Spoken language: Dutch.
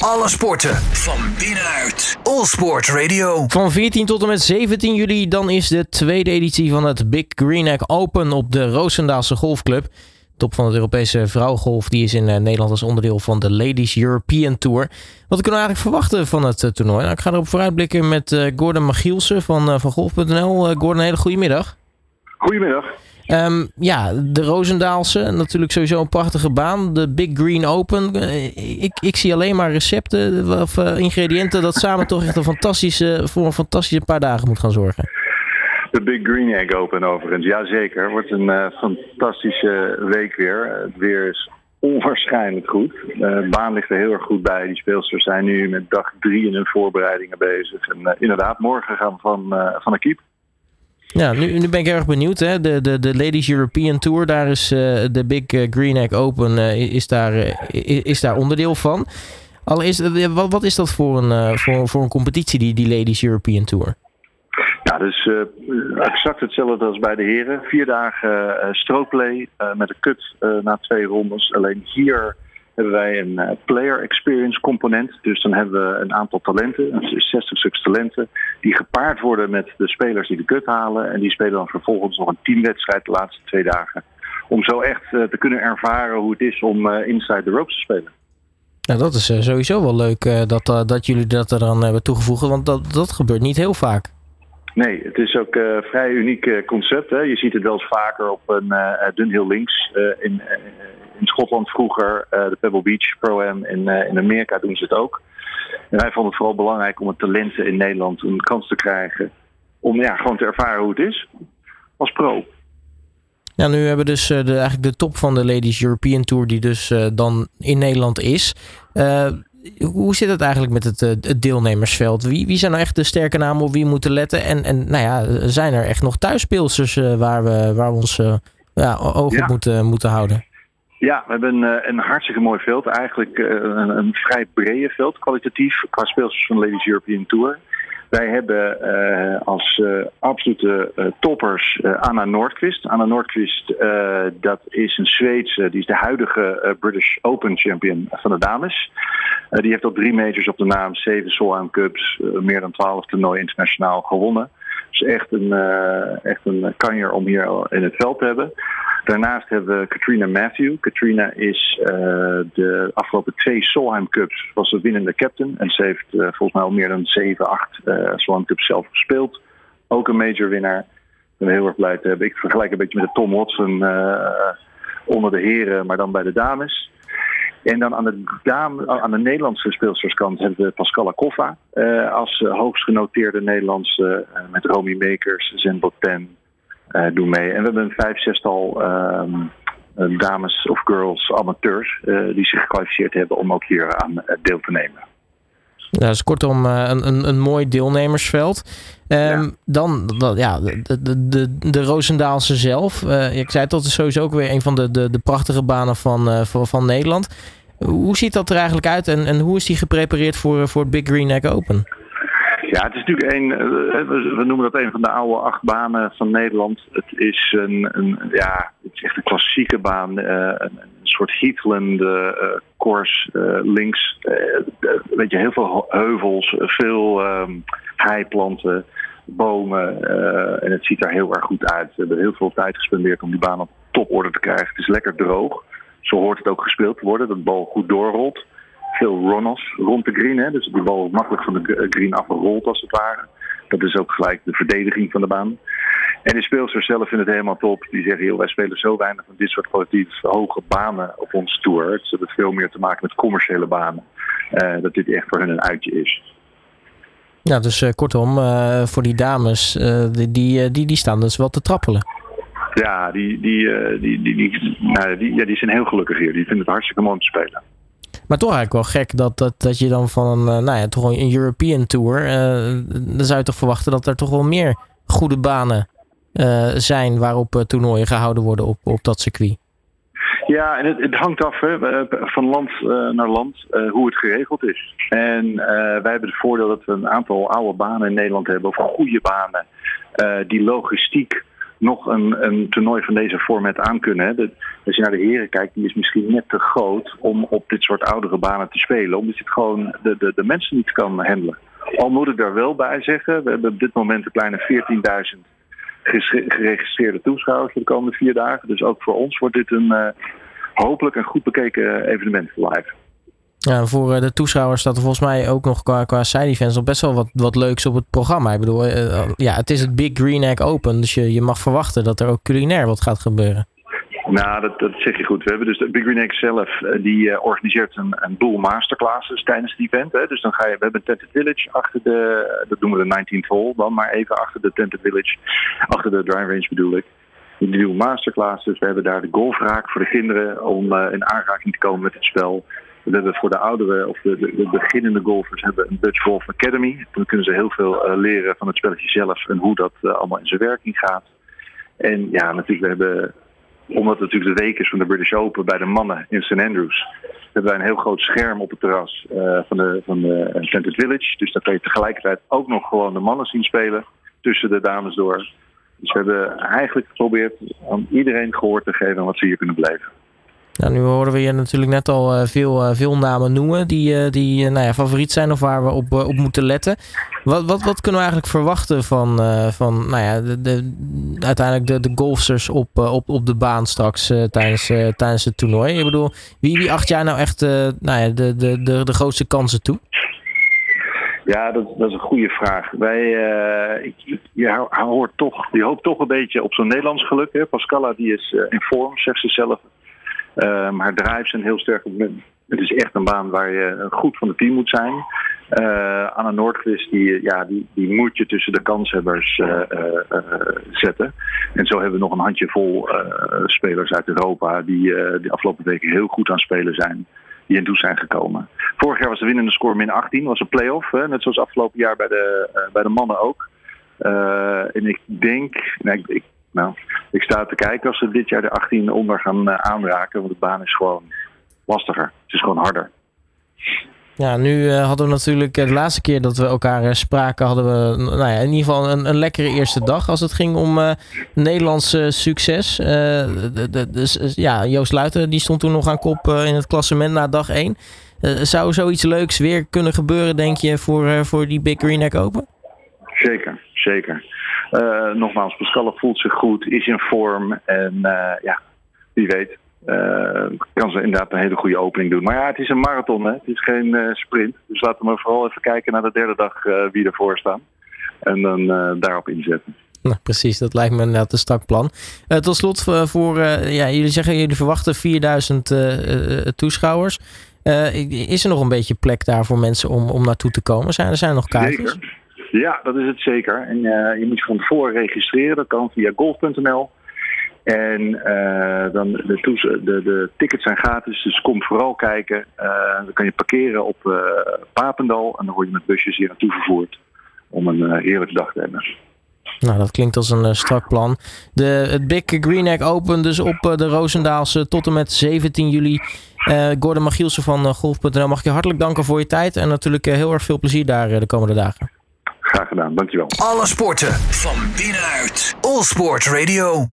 Alle sporten van binnenuit. All Sport Radio. Van 14 tot en met 17 juli dan is de tweede editie van het Big Green Egg Open op de Roosendaalse Golfclub. Top van het Europese vrouwengolf die is in eh, Nederland als onderdeel van de Ladies European Tour. Wat kunnen we eigenlijk verwachten van het eh, toernooi? Nou, ik ga erop vooruitblikken met eh, Gordon Magielsen van, van Golf.nl. Gordon, een hele goede middag. Goedemiddag. Um, ja, de Roosendaalse, natuurlijk sowieso een prachtige baan. De Big Green Open. Ik, ik zie alleen maar recepten of ingrediënten dat samen toch echt een fantastische, voor een fantastische paar dagen moet gaan zorgen. De Big Green Egg Open overigens. Jazeker, wordt een uh, fantastische week weer. Het weer is onwaarschijnlijk goed. Uh, de baan ligt er heel erg goed bij. Die speelsters zijn nu met dag drie in hun voorbereidingen bezig. En uh, inderdaad, morgen gaan we van, van de keep. Ja, nu, ben ik erg benieuwd. Hè? De, de, de Ladies European Tour, daar is de Big Green Egg Open is, daar, is daar onderdeel van. Al is, wat, wat is dat voor een, voor, voor een competitie, die, die Ladies European Tour? Ja, dus uh, exact hetzelfde als bij de heren. Vier dagen uh, strookplay uh, met een cut na twee rondes. Alleen hier hebben wij een player experience component. Dus dan hebben we een aantal talenten, 60 stuks talenten, die gepaard worden met de spelers die de cut halen. En die spelen dan vervolgens nog een teamwedstrijd de laatste twee dagen. Om zo echt te kunnen ervaren hoe het is om inside the ropes te spelen. Nou, dat is sowieso wel leuk dat, dat jullie dat er dan hebben toegevoegd, want dat, dat gebeurt niet heel vaak. Nee, het is ook een vrij uniek concept. Hè. Je ziet het wel eens vaker op een uh, Dunhill Links in, in Schotland vroeger, de Pebble Beach Pro-Am. In, in Amerika doen ze het ook. En wij vonden het vooral belangrijk om het talenten in Nederland een kans te krijgen. Om ja, gewoon te ervaren hoe het is als pro. Ja, nu hebben we dus de, eigenlijk de top van de Ladies European Tour, die dus dan in Nederland is hoe zit het eigenlijk met het, eh, het, deelnemersveld? Wie, wie zijn nou echt de sterke namen op wie we moeten letten? En, en nou ja, zijn er echt nog thuisspeelsters waar, we, waar we ons ja, ogen op moeten, moeten houden? Ja, we hebben een, een hartstikke mooi veld. Eigenlijk een, een vrij brede veld, kwalitatief, qua speelsters van de Ladies European Tour. Wij hebben uh, als absolute toppers Anna Noordqvist. Anna Noordqvist, dat is een Zweedse, die is de huidige British Open champion van de dames. die heeft al drie majors op de naam, zeven Solheim Cups, meer dan twaalf toernooien internationaal gewonnen. Dus echt een, echt een kanjer om hier in het veld te hebben. Daarnaast hebben we Katrina Matthew. Katrina is uh, de afgelopen twee Solheim Cups was de winnende captain. En ze heeft uh, volgens mij al meer dan 7, 8 uh, Solheim Cups zelf gespeeld. Ook een major winnaar. Ik ben heel erg blij te hebben. Ik vergelijk een beetje met de Tom Watson onder de heren, maar dan bij de dames. En dan aan de, dame, aan de Nederlandse speelsterskant hebben we Pascala Koffa als hoogst genoteerde Nederlandse met Romy Makers, Zen Botten, doen mee. En we hebben een vijf, zestal um, dames of girls amateurs uh, die zich gekwalificeerd hebben om ook hier aan deel te nemen. Ja, dus kortom een, een, een mooi deelnemersveld. Um, ja. Dan, dan, ja, de, de, de, de Roosendaalse zelf. Uh, ik zei dat is sowieso ook weer een van de, de, de prachtige banen van, uh, van, van Nederland. Hoe ziet dat er eigenlijk uit en, en hoe is die geprepareerd voor, voor het Big Green Egg Open? Ja, het is natuurlijk een, eh, we noemen dat een van de oude acht banen van Nederland. Het is een, een ja, het is echt een klassieke baan, uh, een, soort uh, course uh, links. weet je, heel veel heuvels, veel um, heiplanten, bomen. en het ziet er heel erg goed uit. We hebben heel veel tijd gespendeerd om die baan op toporde te krijgen. Het is lekker droog. Zo hoort het ook gespeeld te worden, dat de bal goed doorrolt veel runners rond de green. Hè? Dus de bal makkelijk van de green afgerold als het ware. Dat is ook gelijk de verdediging van de baan. En de speelsters zelf vinden het helemaal top. Die zeggen, joh, wij spelen zo weinig van dit soort kwalitatief hoge banen op onze tour. Het heeft veel meer te maken met commerciële banen. Uh, dat dit echt voor hen een uitje is. Ja, dus uh, kortom, uh, voor die dames, die, die, die, die staan dus wel te trappelen. Ja, die, die, die, die, die, nou, die, ja, die zijn heel gelukkig hier. Die vinden het hartstikke mooi om te spelen. Maar toch eigenlijk wel gek dat, dat, dat je dan van een, uh, nou ja, toch een European Tour. Uh, dan zou je toch verwachten dat er toch wel meer goede banen uh, zijn waarop toernooien gehouden worden op, op dat circuit. Ja, en het, het hangt af hè, van land naar land hoe het geregeld is. En wij hebben het voordeel dat we een aantal oude banen in Nederland hebben, of goede banen, die logistiek nog een, een toernooi van deze format aan kunnen. Als je naar de heren kijkt, die is misschien net te groot om op dit soort oudere banen te spelen. Omdat je het gewoon de, de, de mensen niet kan handelen. Al moet ik daar wel bij zeggen, we hebben op dit moment een kleine 14.000 geregistreerde toeschouwers voor de komende vier dagen. Dus ook voor ons wordt dit een uh, hopelijk een goed bekeken evenement live. Ja, voor eh, de toeschouwers staat er volgens mij ook nog qua, qua side events nog best wel wat, wat leuks op het programma. Ik bedoel, uh, ja, het is het Big Green Egg Open, dus je, je mag verwachten dat er ook culinair wat gaat gebeuren. Nou, dat, dat zeg je goed. We hebben dus de Big Green Egg zelf, die uh, organiseert een, een boel masterclasses tijdens het event. Hè. Dus dan ga je, we hebben een Tented Village achter de, dat noemen we de 19th hole dan maar even achter de Tented Village, achter de drive range bedoel ik. Die doen masterclasses. We hebben daar de golfraak voor de kinderen om in aanraking te komen met het spel. We hebben voor de ouderen of de, de, de, beginnende golfers hebben een Dutch Golf Academy. Dan kunnen ze heel veel uh, leren van het spelletje zelf en hoe dat uh, allemaal in zijn werking gaat. En ja, natuurlijk, we hebben, omdat het natuurlijk de week is van de British Open bij de mannen in St. Andrews, hebben wij een heel groot scherm op het terras uh, van de, van de Centered Village. Dus dan kan je tegelijkertijd ook nog gewoon de mannen zien spelen tussen de dames door. Dus we hebben eigenlijk geprobeerd aan iedereen gehoor te geven wat ze hier kunnen beleven. Nou, nu horen we je natuurlijk net al uh, veel, uh, veel namen noemen die, uh, die nou ja, favoriet zijn of waar we op, op moeten letten. Wat, wat, wat kunnen we eigenlijk verwachten van, van nou ja, de, de, uiteindelijk de, de golfsters op, op, op de baan straks tijdens, tijdens het toernooi? Ik bedoel, wie, wie acht jij nou echt nou ja, de, de, de, de grootste kansen toe? Ja, dat, dat is een goede vraag. Wij, ik, je, hoort toch, je hoopt toch een beetje op zo'n Nederlands geluk. Hè? Pascala die is in vorm, zegt ze zelf Um, haar drives zijn heel sterk. Het is echt een baan waar je goed van het team moet zijn. Uh, Anna Noordqvist, die, ja, die, die moet je tussen de kanshebbers uh, zetten. En zo hebben we nog een handjevol spelers uit Europa die de afgelopen weken heel goed aan spelen zijn. Die in toe zijn gekomen. Vorig jaar was de winnende score min 18, was een play-off. Hè, net zoals afgelopen jaar bij de, bij de mannen ook. en ik denk, nou, ik, nou, ik sta te kijken als ze dit jaar de 18 onder gaan uh, aanraken. Want de baan is gewoon lastiger. Het is gewoon harder. Ja, nu uh, hadden we natuurlijk uh, de laatste keer dat we elkaar spraken, hadden we nou ja, in ieder geval een, een lekkere eerste dag als het ging om Nederlands succes. De, de, dus, ja, Joost Luiten die stond toen nog aan kop in het klassement na dag 1. zou zoiets leuks weer kunnen gebeuren, denk je, voor, voor die Big Green Neck Open? Zeker, zeker. Uh, nogmaals, Pascal voelt zich goed, is in vorm. En uh, ja, wie weet. Uh, kan ze inderdaad een hele goede opening doen. Maar ja, het is een marathon, hè? het is geen sprint. Dus laten we vooral even kijken naar de derde dag wie ervoor staan. En dan daarop inzetten. Nou, precies, dat lijkt me inderdaad een strak plan. tot slot, voor, ja, jullie zeggen jullie verwachten 4000 toeschouwers. is er nog een beetje plek daar voor mensen om, om naartoe te komen? Zijn er zijn nog kaartjes? Zeker. Ja, dat is het zeker. En uh, je moet je van tevoren registreren. Dat kan via golf.nl. En uh, dan de, de, de, tickets zijn gratis, dus kom vooral kijken. Uh, dan kan je parkeren op Papendal en dan word je met busjes hier naartoe vervoerd om een heerlijke dag te hebben. Nou, dat klinkt als een strak plan. De, het Big Green Egg Open dus op de Roosendaalse tot en met 17 juli. Gordon Magielsen van Golf.nl mag ik je hartelijk danken voor je tijd. En natuurlijk heel erg veel plezier daar de komende dagen. Graag gedaan, dankjewel. Alle sporten van binnenuit. All Sport Radio.